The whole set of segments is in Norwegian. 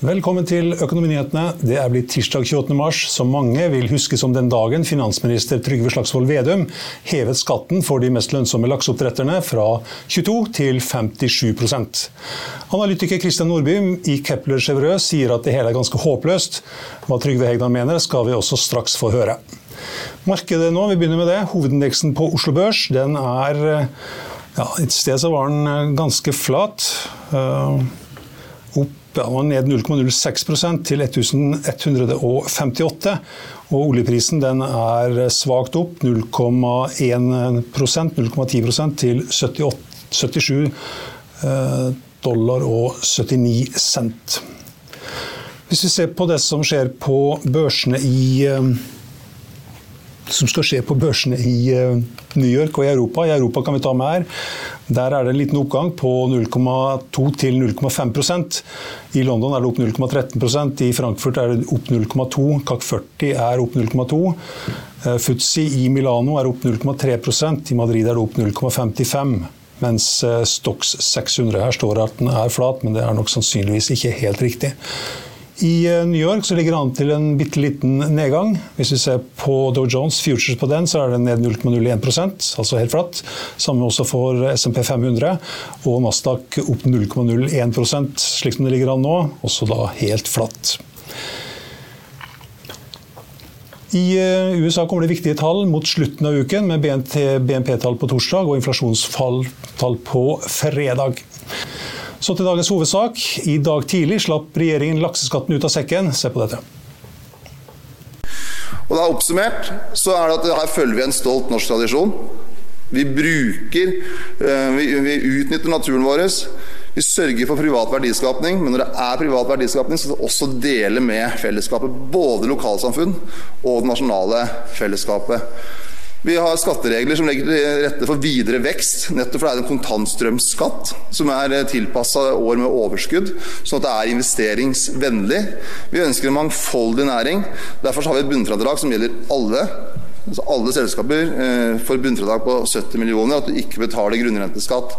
Velkommen til Økonominyhetene. Det er blitt tirsdag 28. mars, som mange vil huske som den dagen finansminister Trygve Slagsvold Vedum hevet skatten for de mest lønnsomme lakseoppdretterne fra 22 til 57% Analytiker Kristian Nordby i Kepler Chevreux sier at det hele er ganske håpløst. Hva Trygve Hegnar mener, skal vi også straks få høre. Markedet nå, vi begynner med det. Hovedindeksen på Oslo Børs den er ja, Et sted så var den ganske flat. Uh, opp ja, var ned 0,06% til 1158. Og oljeprisen den er svakt opp 0,1% 0,10% til 78, 77 eh, dollar og 79 cent. Hvis vi ser på det som skjer på børsene i eh, som skal skje på børsene i eh, New York og i Europa. I Europa kan vi ta med her. Der er det en liten oppgang på 0,2 til 0,5% I London er det opp 0,13% I Frankfurt er det opp 0,2 CAC 40 er opp 0,2 eh, Futsi i Milano er opp 0,3% I Madrid er det opp 0,55 mens eh, Stox 600 her står at den er flat, men det er nok sannsynligvis ikke helt riktig. I eh, New York så ligger det an til en bitte liten nedgang. Hvis vi ser på Dow Jones Futures på den, så er den ned 0,01% altså helt flatt. Samme også for SMP 500. Og Nasdaq opp 0,01% slik som det ligger an nå, også da helt flatt. I eh, USA kommer det viktige tall mot slutten av uken, med BNP-tall på torsdag og inflasjonsfall på fredag. Så til dagens hovedsak. I dag tidlig slapp regjeringen lakseskatten ut av sekken. Se på dette. Og da Oppsummert så er det at her følger vi en stolt norsk tradisjon. Vi bruker, eh, vi, utnytter naturen vår. Vi sørger for privat verdiskapning, men når det er privat verdiskapning, så skal vi også dele med fellesskapet. Både lokalsamfunn og det nasjonale fellesskapet. Vi har skatteregler som legger til rette for videre vekst, nettopp fordi det er en kontantstrømskatt som er tilpassa år med overskudd, sånn at det er investeringsvennlig. Vi ønsker en mangfoldig næring. Derfor har vi et bunnfradrag som gjelder alle. Altså alle selskaper eh, får bunnfradrag på 70 millioner, at du ikke betaler grunnrenteskatt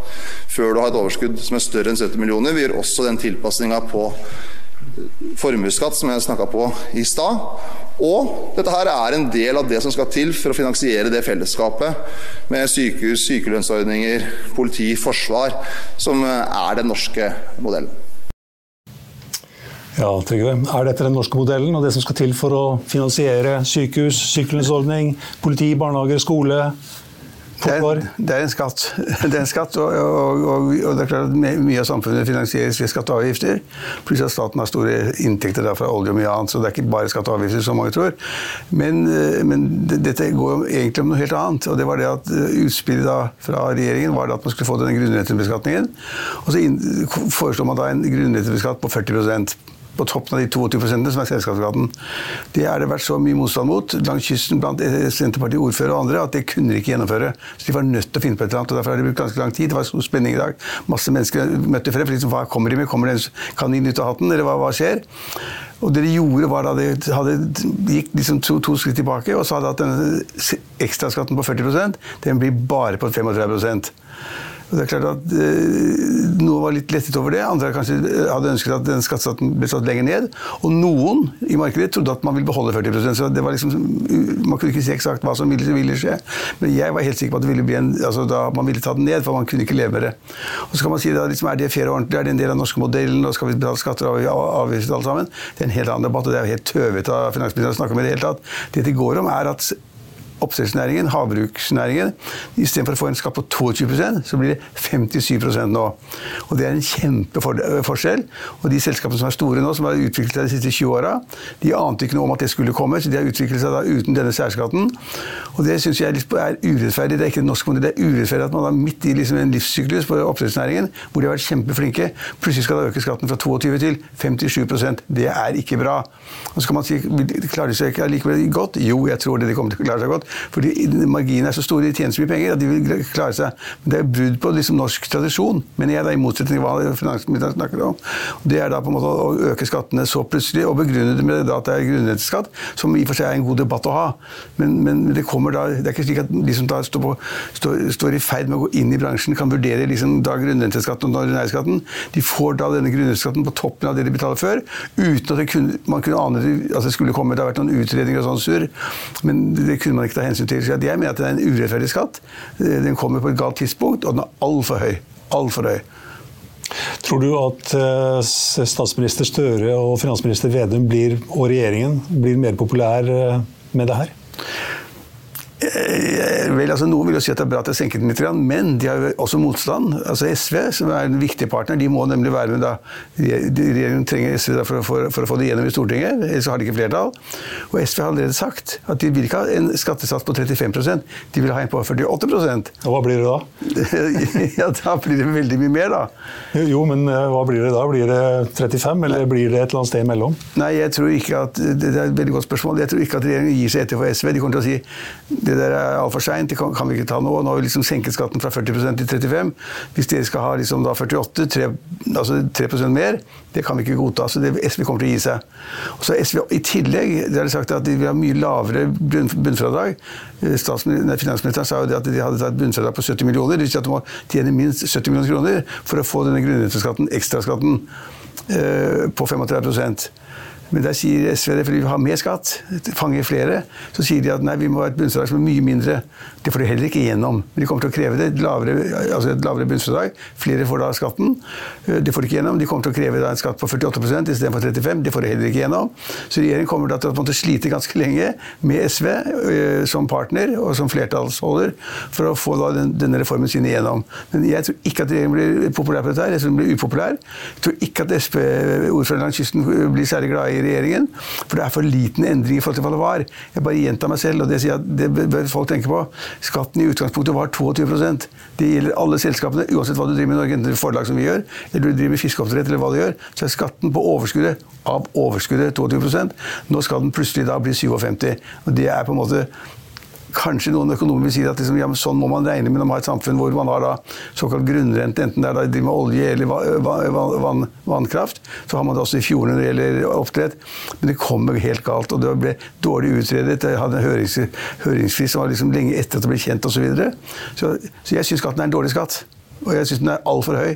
før du har et overskudd som er større enn 70 millioner. Vi gjør også den tilpasninga på formuesskatt som jeg snakka på i stad. Og dette her er en del av det som skal til for å finansiere det fellesskapet med sykehus, sykelønnsordninger, politi, forsvar, som er den norske modellen. Ja, Trygve. Er dette den norske modellen og det som skal til for å finansiere sykehus, sykelønnsordning, politi, barnehager, skole, det er, det er, en skatt. Det er en skatt, og, og, og, og, det er klart at mye av samfunnet finansieres ved skatte og avgifter. Pluss at staten har store inntekter fra olje og mye annet, så det er ikke bare skatte og avgifter, som mange tror. Men, eh, men dette går egentlig om noe helt annet. og det var det at eh, Utspillet fra regjeringen var at man skulle få denne grunnrentebeskatningen. Og så foreslår man da en grunnrentebeskatning på 40 på toppen av de 22% som er selskapsskatten. Det er det vært så mye motstand mot langs kysten blant Senterparti-ordførere og andre at det kunne de ikke gjennomføre. Så de var nødt til å finne på et eller annet. og Derfor har det brukt ganske lang tid. Det var stor spenning i dag. Masse mennesker møtte frem. Liksom, hva kommer de med? Kommer det en kanin ut av hatten? Eller hva, hva skjer? Og det de gjorde, var da de hadde, gikk liksom to, to, skritt tilbake og sa at denne ekstraskatten på 40% den blir bare på 35 Og det er klart at eh, Noen var litt lettet over det, andre kanskje hadde ønsket at den skattesatsen ble satt lenger ned. Og noen i markedet trodde at man ville beholde 40% så det var liksom, Man kunne ikke si eksakt hva som ville, ville skje. Men jeg var helt sikker på at det ville bli en, altså da man ville ta den ned, for man kunne ikke leve med det. Og så kan man si da, liksom, Er det fair og ordentlig? Er det en del av den norske modellen? og Skal vi betale skatter og avgifter alle sammen? Det er en helt annen debatt, og det er jo helt tøvete av finansministeren å snakke om i det hele tatt. Det det går om, er at oppdrettsnæringen, havbruksnæringen, istedenfor å få en skatt på 22% så blir det 57% nå. Og Det er en kjempeforskjell. Og de selskapene som er store nå, som har utviklet seg de siste 20 åra, de ante ikke noe om at det skulle komme, så de har utviklet seg da uten denne særskatten. Og Det syns jeg er urettferdig. Det er ikke en norsk modell, det er urettferdig at man da midt i liksom en livssyklus på oppdrettsnæringen, hvor de har vært kjempeflinke, plutselig skal da øke skatten fra 22 til 57% Det er ikke bra. Og så kan man si klarer de seg ikke allikevel godt? Jo, jeg tror det de kommer til å klare seg godt. Fordi marginene er så store, de tjener så mye penger at de vil klare seg. Men det er brudd på liksom norsk tradisjon, mener jeg, da, i motsetning til hva finansministeren snakker om. Det er da på en måte å øke skattene så plutselig, og begrunne det med at det er grunnrenteskatt, som i og for seg er en god debatt å ha. Men, men det kommer da, det er ikke slik at de som da står, på, står, står i ferd med å gå inn i bransjen, kan vurdere liksom da grunnrenteskatten og den. De får da denne grunnrenteskatten på toppen av det de betaler før, uten at kunne, man kunne ane at det skulle komme. Det har vært noen utredninger og sånn surr, men det kunne man ikke ta hensyn til. Så jeg mener at det er en urettferdig skatt. Den kommer på et galt tidspunkt, og den er altfor høy. Altfor høy. Tror du at eh, statsminister Støre og finansminister Vedum blir, og regjeringen blir mer populær eh, med det her? Eh, vel, altså Noen vil jo si at det er bra at det er senket litt, men de har jo også motstand. Altså SV, som er en viktig partner, de må nemlig være med da. Regjeringen trenger SV for, for, for, å få det gjennom i Stortinget, ellers har de ikke flertall. Og SV har allerede sagt at de vil ikke ha en skattesats på 35% de vil ha en på 48 Og Hva blir det da? ja, Da blir det veldig mye mer, da. Jo, men eh, hva blir det da? Blir det 35, eller blir det et eller annet sted imellom? Nei, jeg tror ikke at, Det er et veldig godt spørsmål. Jeg tror ikke at regjeringen gir seg etter for SV. De kommer til å si det der er altfor seint, det kan, kan, vi ikke ta nå. Nå har vi liksom senket skatten fra 40% til 35 Hvis dere skal ha liksom da 48, 3, altså 3% mer, det kan vi ikke godta. Så det, SV kommer til å gi seg. Og så SV, I tillegg det har de sagt at de vil ha mye lavere bunnfradrag. Eh, finansministeren sa jo det at de hadde tatt bunnfradrag på 70 millioner. Det vil si at de må tjene minst 70 millioner kroner for å få denne grunnrenteskatten, ekstraskatten, eh, på 35 men der sier SV det fordi vi har mer skatt, fanger flere. Så sier de at nei, vi må ha et bunnfradrag som er mye mindre. Det får de heller ikke igjennom. Men de kommer til å kreve det. Lavere, altså et lavere bunnfradrag. Flere får da skatten. Eh, det får de ikke igjennom. De kommer til å kreve en skatt på 48% istedenfor 35 Det får de heller ikke igjennom. Så regjeringen kommer til å slite ganske lenge med SV eh, som partner og som flertallsholder for å få den, denne reformen sin igjennom. Men jeg tror ikke at regjeringen blir populær på dette. her, Jeg tror den blir upopulær. Jeg tror ikke at Sp-ordføreren langs kysten blir særlig glad i regjeringen. For det er for liten endring i forhold til hva det var. Jeg bare gjentar meg selv, og det, det bør folk tenke på. Skatten i utgangspunktet var 22% Det gjelder alle selskapene, uansett hva du driver med i Norge. Enten forlag som vi gjør, eller du driver med fiskeoppdrett, eller hva du gjør. Så er skatten på overskuddet av overskuddet 22% Nå skal den plutselig da bli 57 og Det er på en måte Kanskje noen økonomer vil si at liksom, ja, sånn må man regne med når man har et samfunn hvor man har da, såkalt grunnrente, enten det er da med olje eller vann, vann, vannkraft. Så har man det også i fjordene når det gjelder oppdrett. Men det kommer helt galt. Og det ble dårlig utredet. Jeg hadde en hørings, høringsfrist som var liksom lenge etter at det ble kjent osv. Så, videre. så Så jeg syns skatten er en dårlig skatt. Og jeg syns den er altfor høy.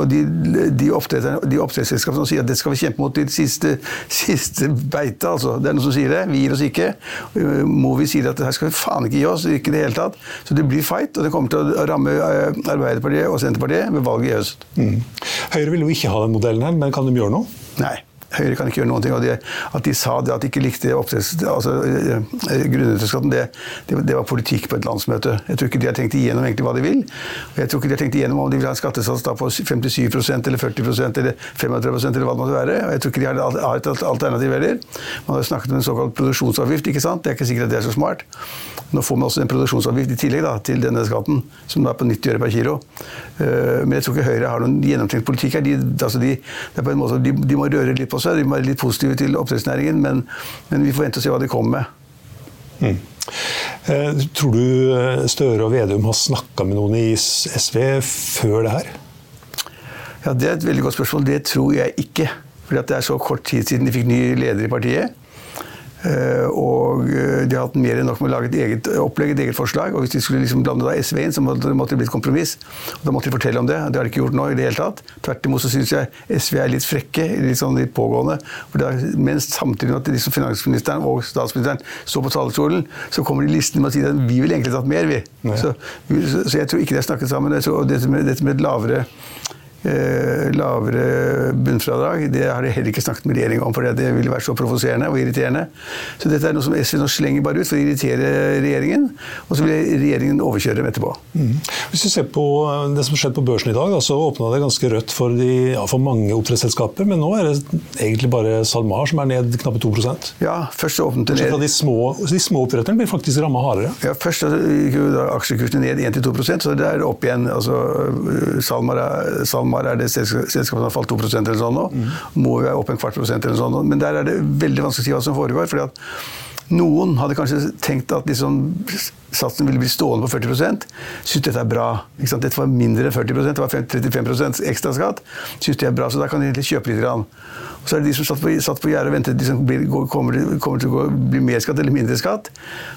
Og de, de, de oppdrettsselskapene som sier at det skal vi kjempe mot til siste, siste beite, altså. Det er noen som sier det. Vi gir oss ikke. Movi sier at her skal vi faen ikke gi oss. Ikke i det hele tatt. Så det blir fight, og det kommer til å ramme eh, Arbeiderpartiet og Senterpartiet ved valget i høst. Mm. Høyre vil jo ikke ha den modellen her, men kan de gjøre noe? Nei. Høyre kan ikke gjøre noen ting. Og de, at de sa det, at de ikke likte altså, eh, grunnrenteskatten, det, det, det, var politikk på et landsmøte. Jeg tror ikke de har tenkt igjennom egentlig hva de vil. Og jeg tror ikke de har tenkt igjennom om de vil ha en skattesats på 57% eller 40% eller 35% eller hva det måtte være. Og jeg tror ikke de har, et alternativ heller. Man har snakket om en såkalt produksjonsavgift. ikke sant? Det er ikke sikkert at det er så smart. Nå får man også en produksjonsavgift i tillegg da, til denne skatten, som er på 90 øre per kilo. Eh, men jeg tror ikke Høyre har noen gjennomtenkt politikk her. De, altså de, de må røre litt på seg. De litt positive til oppdrettsnæringen, men, men, vi får vente og se hva de kommer med. Mm. Eh, tror du eh, Støre og Vedum har snakka med noen i SV før det her? Ja, Det er et veldig godt spørsmål. Det tror jeg ikke. Fordi det er så kort tid siden de fikk ny leder i partiet. Eh, og eh, de har hatt mer enn nok med å lage et eget opplegg, et eget forslag. Og hvis de skulle liksom blande da SV inn, så måtte, det bli et kompromiss. Og da måtte de fortelle om det. Det har de ikke gjort nå i det hele tatt. Tvert imot så syns jeg SV er litt frekke, litt sånn litt pågående. Er, mens samtidig at liksom finansministeren og statsministeren står på talerstolen, så kommer de listene med å si at vi ville egentlig tatt mer, vi. Så, så, jeg tror ikke de har snakket sammen. Og dette med, dette med et lavere lavere bunnfradrag. Det har de heller ikke snakket med regjeringen om, for det ville vært så provoserende og irriterende. Så dette er noe som SV nå slenger bare ut for å irritere regjeringen, og så vil regjeringen overkjøre dem etterpå. Mm. Hvis vi ser på eh, det som skjedde på børsen i dag, så åpna det ganske rødt for, de, ja, for mange oppdrettsselskaper, men nå er det egentlig bare SalMar som er ned knappe 2% Ja, først så åpnet det ned De små, de små oppdretterne blir faktisk ramma hardere. Ja, først gikk aksjekursene ned 1-2% så det er opp igjen. altså SalMar er, SalMar SalMar er det selskapet som har falt 2 eller sånn nå. Mm. Movi er opp en kvart prosent eller sånn. Men der er det veldig vanskelig å si hva som foregår. fordi at noen hadde kanskje tenkt at liksom, satsen ville bli stående på 40% Syns dette er bra. Dette var mindre enn 40% det var 35% ekstra skatt. Syns det er bra, så da kan de egentlig kjøpe litt. Grann. Og så er det de som satt på, på gjerdet og ventet de som blir, kommer, kommer, til å bli mer skatt eller mindre skatt.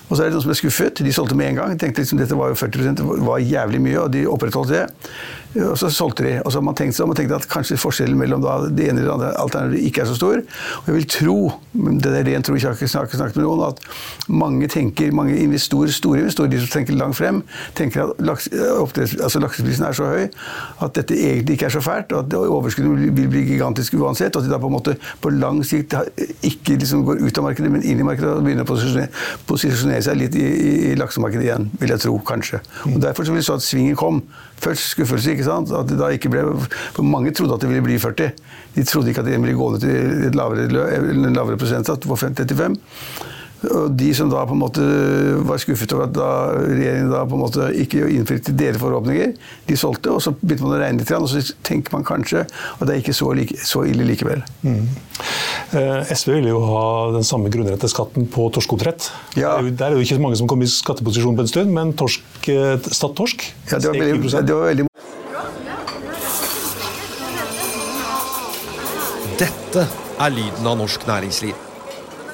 Og så er det noen som er skuffet. De solgte med en gang. Tenkte liksom, dette var jo 40 det var jævlig mye, og de opprettholdt det. Og så solgte de. Og så har man tenkt, så man tenkt at kanskje forskjellen mellom det ene og det andre alternativet ikke er så stor. Og jeg vil tro, det er rent tro, jeg har ikke snakket, snakket med noen, at mange tenker, mange investorer, store investorer, de som tenker langt frem, tenker at laks, altså lakseprisen er så høy at dette egentlig ikke er så fælt, og at overskuddet vil bli gigantisk uansett. Og at de da på en måte på lang sikt ikke liksom går ut av markedet, men inn i markedet og begynner å posisjonere, posisjonere seg litt i, i, i laksemarkedet igjen, vil jeg tro, kanskje. Og Derfor så vil jeg så at svingen kom. Først skuffelse, ikke sant. At det da ikke ble, for mange trodde at det ville bli 40. De trodde ikke at det ville gå ned til et lavere, en lavere prosentsats på 35. Og de som da på en måte var skuffet over at da regjeringen da på en måte ikke innfridde deres forhåpninger, de solgte, og så begynte man å regne litt, og så tenker man kanskje at det er ikke så, like, så ille likevel. Mm. Eh, SV ville jo ha den samme grunnrenteskatten på torskeoppdrett. Ja. Der er jo ikke så mange som kom i skatteposisjon på en stund, men torsk, eh, Stad torsk ja, det var veldig, det var veldig Dette er lyden av norsk næringsliv.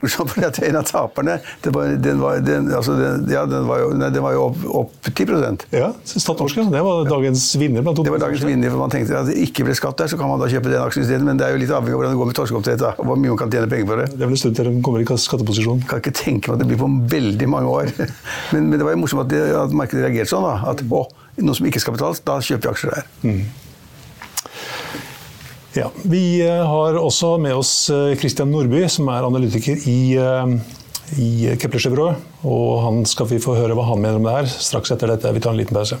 Fordi at en av taperne var, den, var, den, altså den, ja, den, var jo, nei, den var jo opp, opp 10% Ja, Statorsken, det var dagens vinner. Blant det var dagens vinner, for Man tenkte at det ikke ble skatt der, så kan man da kjøpe den aksjen isteden. Men det er jo litt avhengig av hvordan det går med torskeoppdrett. og hvor mye man kan tjene penger for det. Det er vel en stund til de kommer i skatteposisjon. Kan ikke tenke meg at det blir på veldig mange år. Men, men det var jo morsomt at, det, at markedet reagerte sånn. da, At å, noe som ikke skal betales, da kjøper vi aksjer der. Mm. Ja, Vi eh, har også med oss Kristian Christian Nordby, som er analytiker i, eh, i Kepler Chevrolet. Og han skal vi få høre hva han mener om det her straks etter dette. Vi tar en liten pause.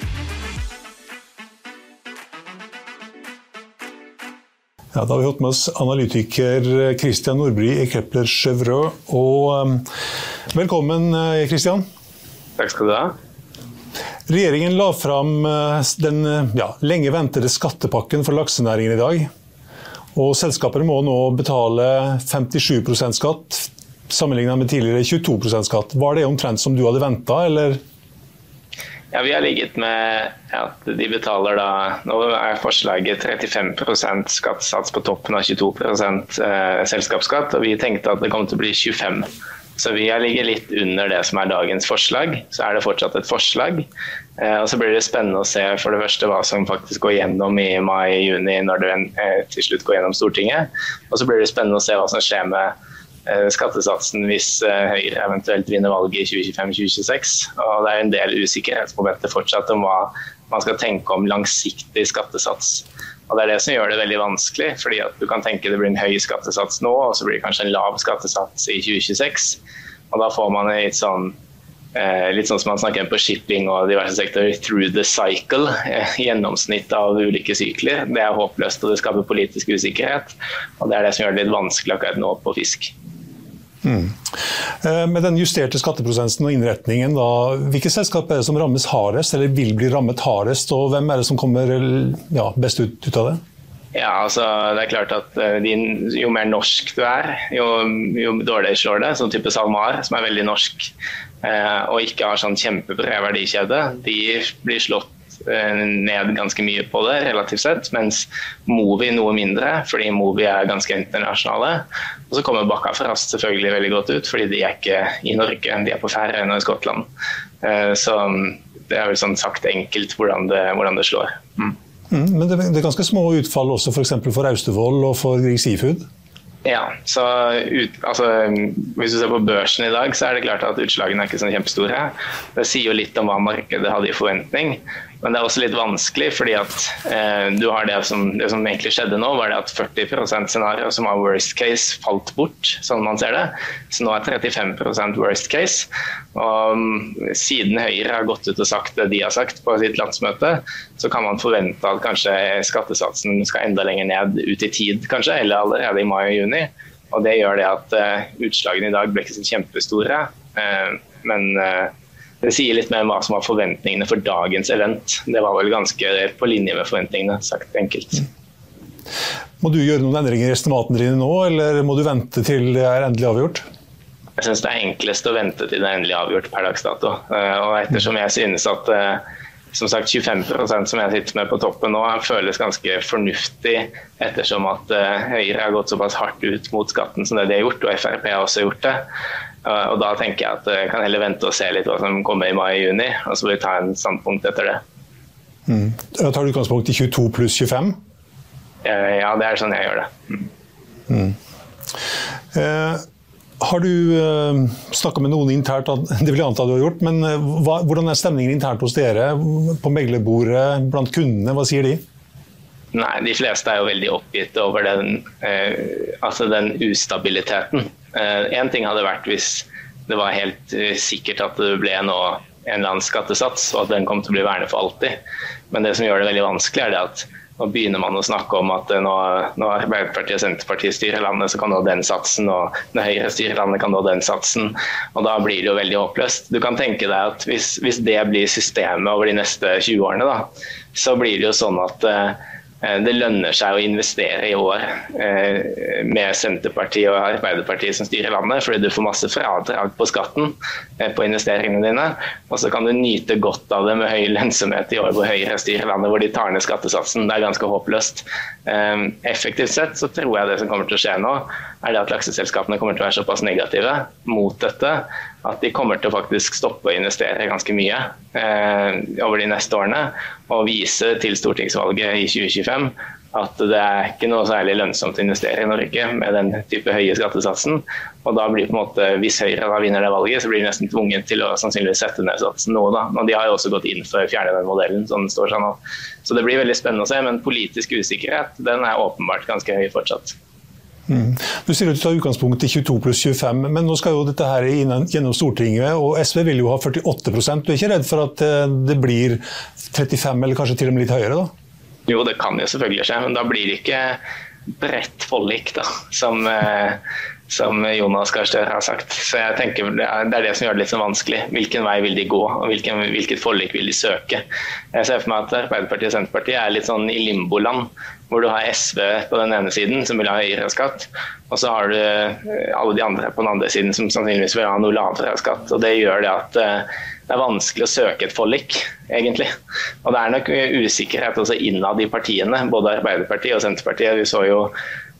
Ja, da har vi hatt med oss analytiker Christian Nordby i Kepler Chevreux. Og um, velkommen, Christian. Takk skal du ha. Regjeringen la fram den ja, lenge ventede skattepakken for laksenæringen i dag. Og selskaper må nå betale 57% skatt, sammenlignet med tidligere 22% skatt. Var det omtrent som du hadde venta, eller? Ja, Vi har ligget med at de betaler da Nå er forslaget 35% skattesats på toppen av 22 eh, selskapsskatt, og vi tenkte at det kom til å bli 25 så vi har ligget litt under det som er dagens forslag. Så er det fortsatt et forslag. Eh, og så blir det spennende å se for det første hva som faktisk går gjennom i mai-juni når det eh, til slutt går gjennom Stortinget. Og så blir det spennende å se hva som skjer med skattesatsen hvis Høyre eventuelt vinner valget i 2025-2026. Og det er en del usikkerhetsmomenter fortsatt om hva man skal tenke om langsiktig skattesats. Og Det er det som gjør det veldig vanskelig. fordi at Du kan tenke det blir en høy skattesats nå, og så blir det kanskje en lav skattesats i 2026. Og Da får man litt sånn eh, litt sånn som man snakker på shipping og diverse sektorer, through the cycle. Eh, gjennomsnitt av ulike sykler. Det er håpløst, og det skaper politisk usikkerhet. Og Det er det som gjør det litt vanskelig akkurat nå på fisk. Eh, med den justerte skatteprosensen og innretningen, da, hvilke selskap er det som rammes hardest, eller vil bli rammet hardest, og hvem er det som kommer ja, best ut, ut, av det? Ja, altså det er klart at eh, din, Jo mer norsk du er, jo, jo dårligere slår det. Sånn type SalMar, som er veldig norsk eh, og ikke har sånn kjempebred verdikjede, de blir slått ned ganske mye på det relativt sett, mens Movi noe mindre, fordi Movi er ganske internasjonale. Og så kommer Bakka Frast selvfølgelig veldig godt ut, fordi de er ikke i Norge, de er på Færøyene og i Skottland. Eh, så det er vel sånn sagt enkelt hvordan det, hvordan det slår. Mm. Mm, men det, er ganske små utfall også f.eks. for, for Austevoll og for Grieg Seafood? Ja, så ut, altså, Hvis du ser på børsen i dag, så er det klart at utslagene er ikke så kjempestore. Det sier jo litt om hva markedet hadde i forventning. Men det er også litt vanskelig, fordi at eh, du har det som, det som, egentlig skjedde nå, var det at 40% scenario som var worst case, falt bort, sånn man ser det. Så nå er 35% worst case. Og um, siden Høyre har gått ut og sagt det de har sagt på sitt landsmøte, så kan man forvente at kanskje skattesatsen skal enda lenger ned ut i tid, kanskje, eller allerede i mai og juni. Og det gjør det at eh, utslagene i dag ble ikke så kjempestore. Eh, men uh, det sier litt mer om hva som var forventningene for dagens event. Det var vel ganske på linje med forventningene, sagt enkelt. Må du gjøre noen endringer i estimatene dine nå, eller må du vente til det er endelig avgjort? Jeg syns det er enklest å vente til det er endelig avgjort per dags dato. Eh, og ettersom jeg synes at eh, som sagt 25% som jeg sitter med på toppen nå, føles ganske fornuftig ettersom at eh, Høyre har gått såpass hardt ut mot skatten som det de har gjort, og Frp har også gjort det. Og Da tenker jeg at jeg kan heller vente og se litt hva som kommer i mai-juni, og så vil vi ta en standpunkt etter det. Mm. Da tar du utgangspunkt i 22 pluss 25? Ja, det er sånn jeg gjør det. Mm. Mm. Eh, har du eh, snakka med noen internt, det vil jeg anta du har gjort, men eh, hva, hvordan er stemningen internt hos dere? På meglerbordet, blant kundene, hva sier de? Nei, De fleste er jo veldig oppgitt over den, eh, altså den ustabiliteten Én eh, ting hadde vært hvis det var helt eh, sikkert at det ble nå en eller annen skattesats, og at den kom til å bli vernet for alltid. Men det som gjør det veldig vanskelig, er det at nå begynner man å snakke om at eh, nå, når Arbeiderpartiet og Senterpartiet styrer landet, så kan nå den satsen, og når Høyre styrer landet, kan nå den satsen. Og da blir det jo veldig håpløst. Du kan tenke deg at hvis, hvis det blir systemet over de neste 20 årene, da, så blir det jo sånn at Eh, det lønner seg å investere i år eh, med Senterpartiet og Arbeiderpartiet som styrer landet, fordi du får masse fradrag på skatten eh, på investeringene dine. Og så kan du nyte godt av det med høy lønnsomhet i år hvor Høyre styrer landet, hvor de tar ned skattesatsen. Det er ganske håpløst. Effektivt sett så tror jeg det som kommer til å skje nå, er det at lakseselskapene kommer til å være såpass negative mot dette at de kommer til å faktisk stoppe å investere ganske mye eh, over de neste årene. Og vise til stortingsvalget i 2025 at det er ikke noe særlig lønnsomt å investere i Norge med den type høye skattesatsen. Og da blir på en måte, Hvis Høyre da vinner det valget, så blir de nesten tvunget til å sannsynligvis sette ned satsen noe. da. Og De har jo også gått inn for å fjerne den modellen. som det står seg nå. Så det blir veldig spennende å se. Men politisk usikkerhet den er åpenbart ganske høy fortsatt. Mm. Du sier at du tar utgangspunkt i 22 pluss 25, men nå skal jo dette her gjennom Stortinget, og SV vil jo ha 48% Du er ikke redd for at eh, det blir 35, eller kanskje til og med litt høyere? da? Jo, det kan jo selvfølgelig skje, men da blir det ikke bredt forlik, da, som, som Jonas Gahr Støre har sagt. Så jeg tenker Det er det som gjør det litt så vanskelig. Hvilken vei vil de gå, og hvilken, hvilket forlik vil de søke? Jeg ser for meg at Arbeiderpartiet og Senterpartiet er litt sånn i limboland, hvor du har SV på den ene siden, som vil ha høyere skatt, og så har du alle de andre på den andre siden som sannsynligvis vil ha noe lavere skatt. og Det gjør det at det er vanskelig å søke et forlik, egentlig. Og det er nok usikkerhet også innad i partiene, både Arbeiderpartiet og Senterpartiet. Vi så jo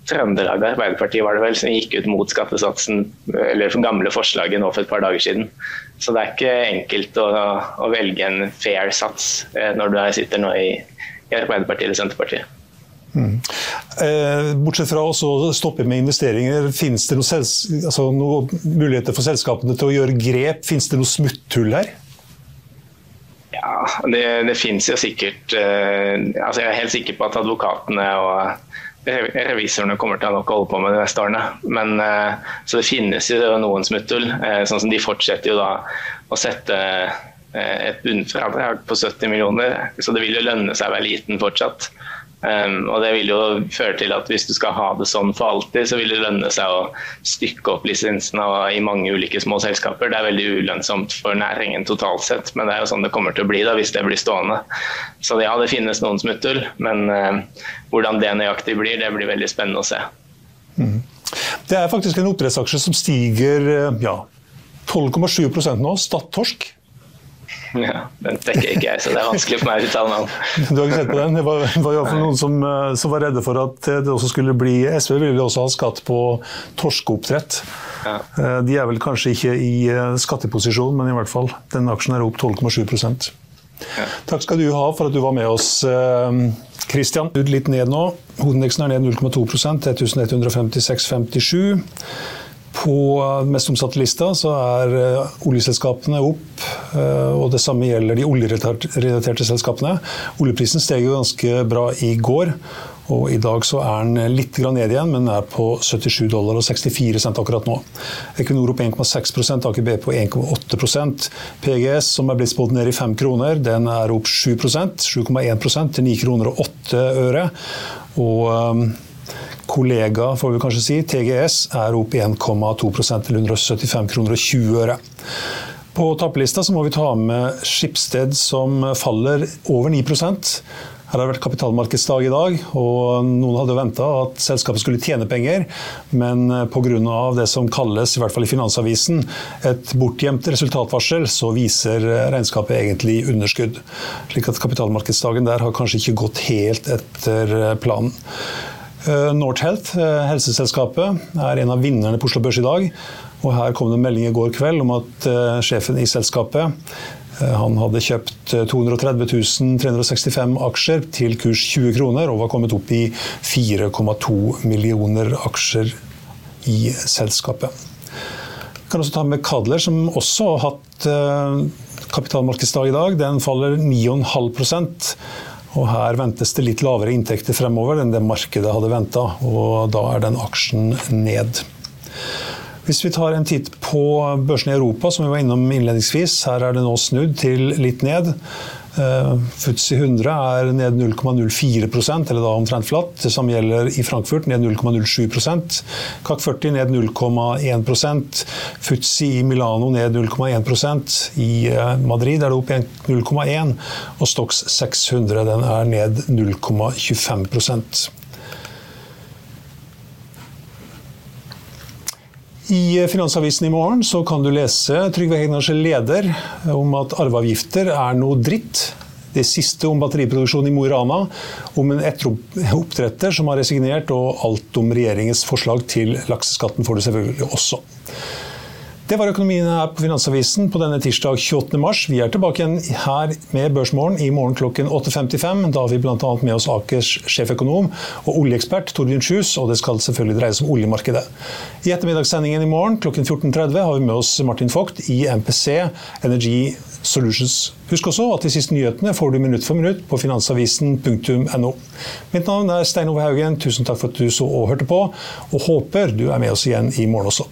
Trøndelag Arbeiderparti var det vel, som gikk ut mot skattesatsen, eller gamle forslaget nå for et par dager siden. Så det er ikke enkelt å, å velge en fair sats når du sitter nå i, i Arbeiderpartiet eller Senterpartiet. Mm. Bortsett fra å stoppe med investeringer, finnes det noen altså noe muligheter for selskapene til å gjøre grep? Finnes det noe smutthull her? Ja, det, det finnes jo sikkert eh, altså Jeg er helt sikker på at advokatene og revisorene kommer til å ha nok å holde på med de neste årene. Men, eh, så det finnes jo noen smutthull. Eh, sånn som de fortsetter jo da å sette eh, et bunnfradrag på 70 millioner. Så det vil jo lønne seg å være liten fortsatt. Um, og det vil jo føre til at Hvis du skal ha det sånn for alltid, så vil det lønne seg å stykke opp lisensene i mange ulike små selskaper. Det er veldig ulønnsomt for næringen totalt sett, men det er jo sånn det kommer til å bli da, hvis det blir stående. Så ja, det finnes noen smutthull, men uh, hvordan det nøyaktig blir, det blir veldig spennende å se. Mm. Det er faktisk en oppdrettsaksje som stiger ja, 12,7 nå, Stad Torsk. Ja, Den dekker ikke jeg, så det er vanskelig for meg å uttale navn. Du har ikke sett på den? Det var, var iallfall noen som, eh, som, var redde for at det også skulle bli SV ville også ha skatt på torskeoppdrett. Ja. Eh, de er vel kanskje ikke i eh, skatteposisjon, men i hvert fall. Den aksjen er opp 12,7 ja. Takk skal du ha for at du var med oss, Kristian. Litt ned nå. Hovedindeksen er ned 0,2% 1156,57. På mest omsatte lista så er eh, oljeselskapene opp, eh, og det samme gjelder de oljerelaterte selskapene. Oljeprisen steg jo ganske bra i går, og i dag så er den litt ned igjen, men er på 77 dollar og 64 cent akkurat nå. Equinor opp 1,6 Aker BP på 1,8% PGS, som er blitt spådd ned i 5 kroner, den er opp 7% 7,1% til 9 kroner og 8 øre. Og kollega, får vi kanskje si, TGS, er opp 1,2% til 175 kroner og 20 øre. På tappelista må vi ta med Skipsted, som faller over 9 her har det vært kapitalmarkedsdag i dag, og noen hadde venta at selskapet skulle tjene penger, men pga. det som kalles, i hvert fall i Finansavisen, et bortgjemt resultatvarsel, så viser regnskapet egentlig underskudd. Slik at kapitalmarkedsdagen der har kanskje ikke gått helt etter planen. Eh, Northhealth, eh, helseselskapet, er en av vinnerne på Oslo Børs i dag. Og her kom det en melding i går kveld om at uh, sjefen i selskapet han hadde kjøpt 230 365 aksjer til kurs 20 kroner og var kommet opp i 4,2 millioner aksjer i selskapet. Vi kan også ta med Kadler, som også har hatt kapitalmarkedsdag i dag. Den faller 9,5 og Her ventes det litt lavere inntekter fremover enn det markedet hadde venta, og da er den aksjen ned. Hvis vi tar en titt på børsene i Europa, som vi var innom innledningsvis, her er det nå snudd til litt ned. Uh, Futsi 100 er ned 0,04% eller da omtrent flatt. Det samme gjelder i Frankfurt, ned 0,07% CAC 40 ned 0,1 Futsi i Milano ned 0,1% I uh, Madrid er det opp 0,1 og Stox 600 den er ned 0,25 I Finansavisen i morgen så kan du lese Trygve Hegnars leder om at arveavgifter er noe dritt. Det siste om batteriproduksjon i Mo i Rana, om en oppdretter som har resignert, og alt om regjeringens forslag til lakseskatten får du selvfølgelig også. Det var økonomien her på Finansavisen på denne tirsdag 28. mars. Vi er tilbake igjen her med Børsmorgen i morgen klokken 8.55. Da har vi bl.a. med oss Akers sjeføkonom og oljeekspert Torbjørn Kjus, og det skal selvfølgelig dreie seg om oljemarkedet. I ettermiddagssendingen i morgen klokken 14.30 har vi med oss Martin Vogt i MPC Energy Solutions. Husk også at de siste nyhetene får du minutt for minutt på finansavisen.no. Mitt navn er Stein Ove Haugen. Tusen takk for at du så og hørte på, og håper du er med oss igjen i morgen også.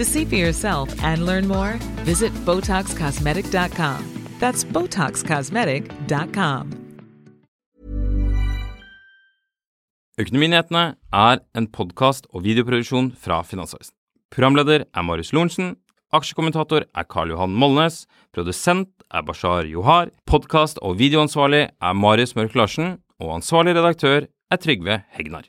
To see for yourself and learn more, visit BotoxCosmetic.com. That's BotoxCosmetic.com. Økonominyhetene er en podkast og videoproduksjon fra Finansavisen. Programleder er Marius Lorentzen. Aksjekommentator er Karl Johan Molnes. Produsent er Bashar Johar. Podkast- og videoansvarlig er Marius Mørk Larsen. Og ansvarlig redaktør er Trygve Hegnar.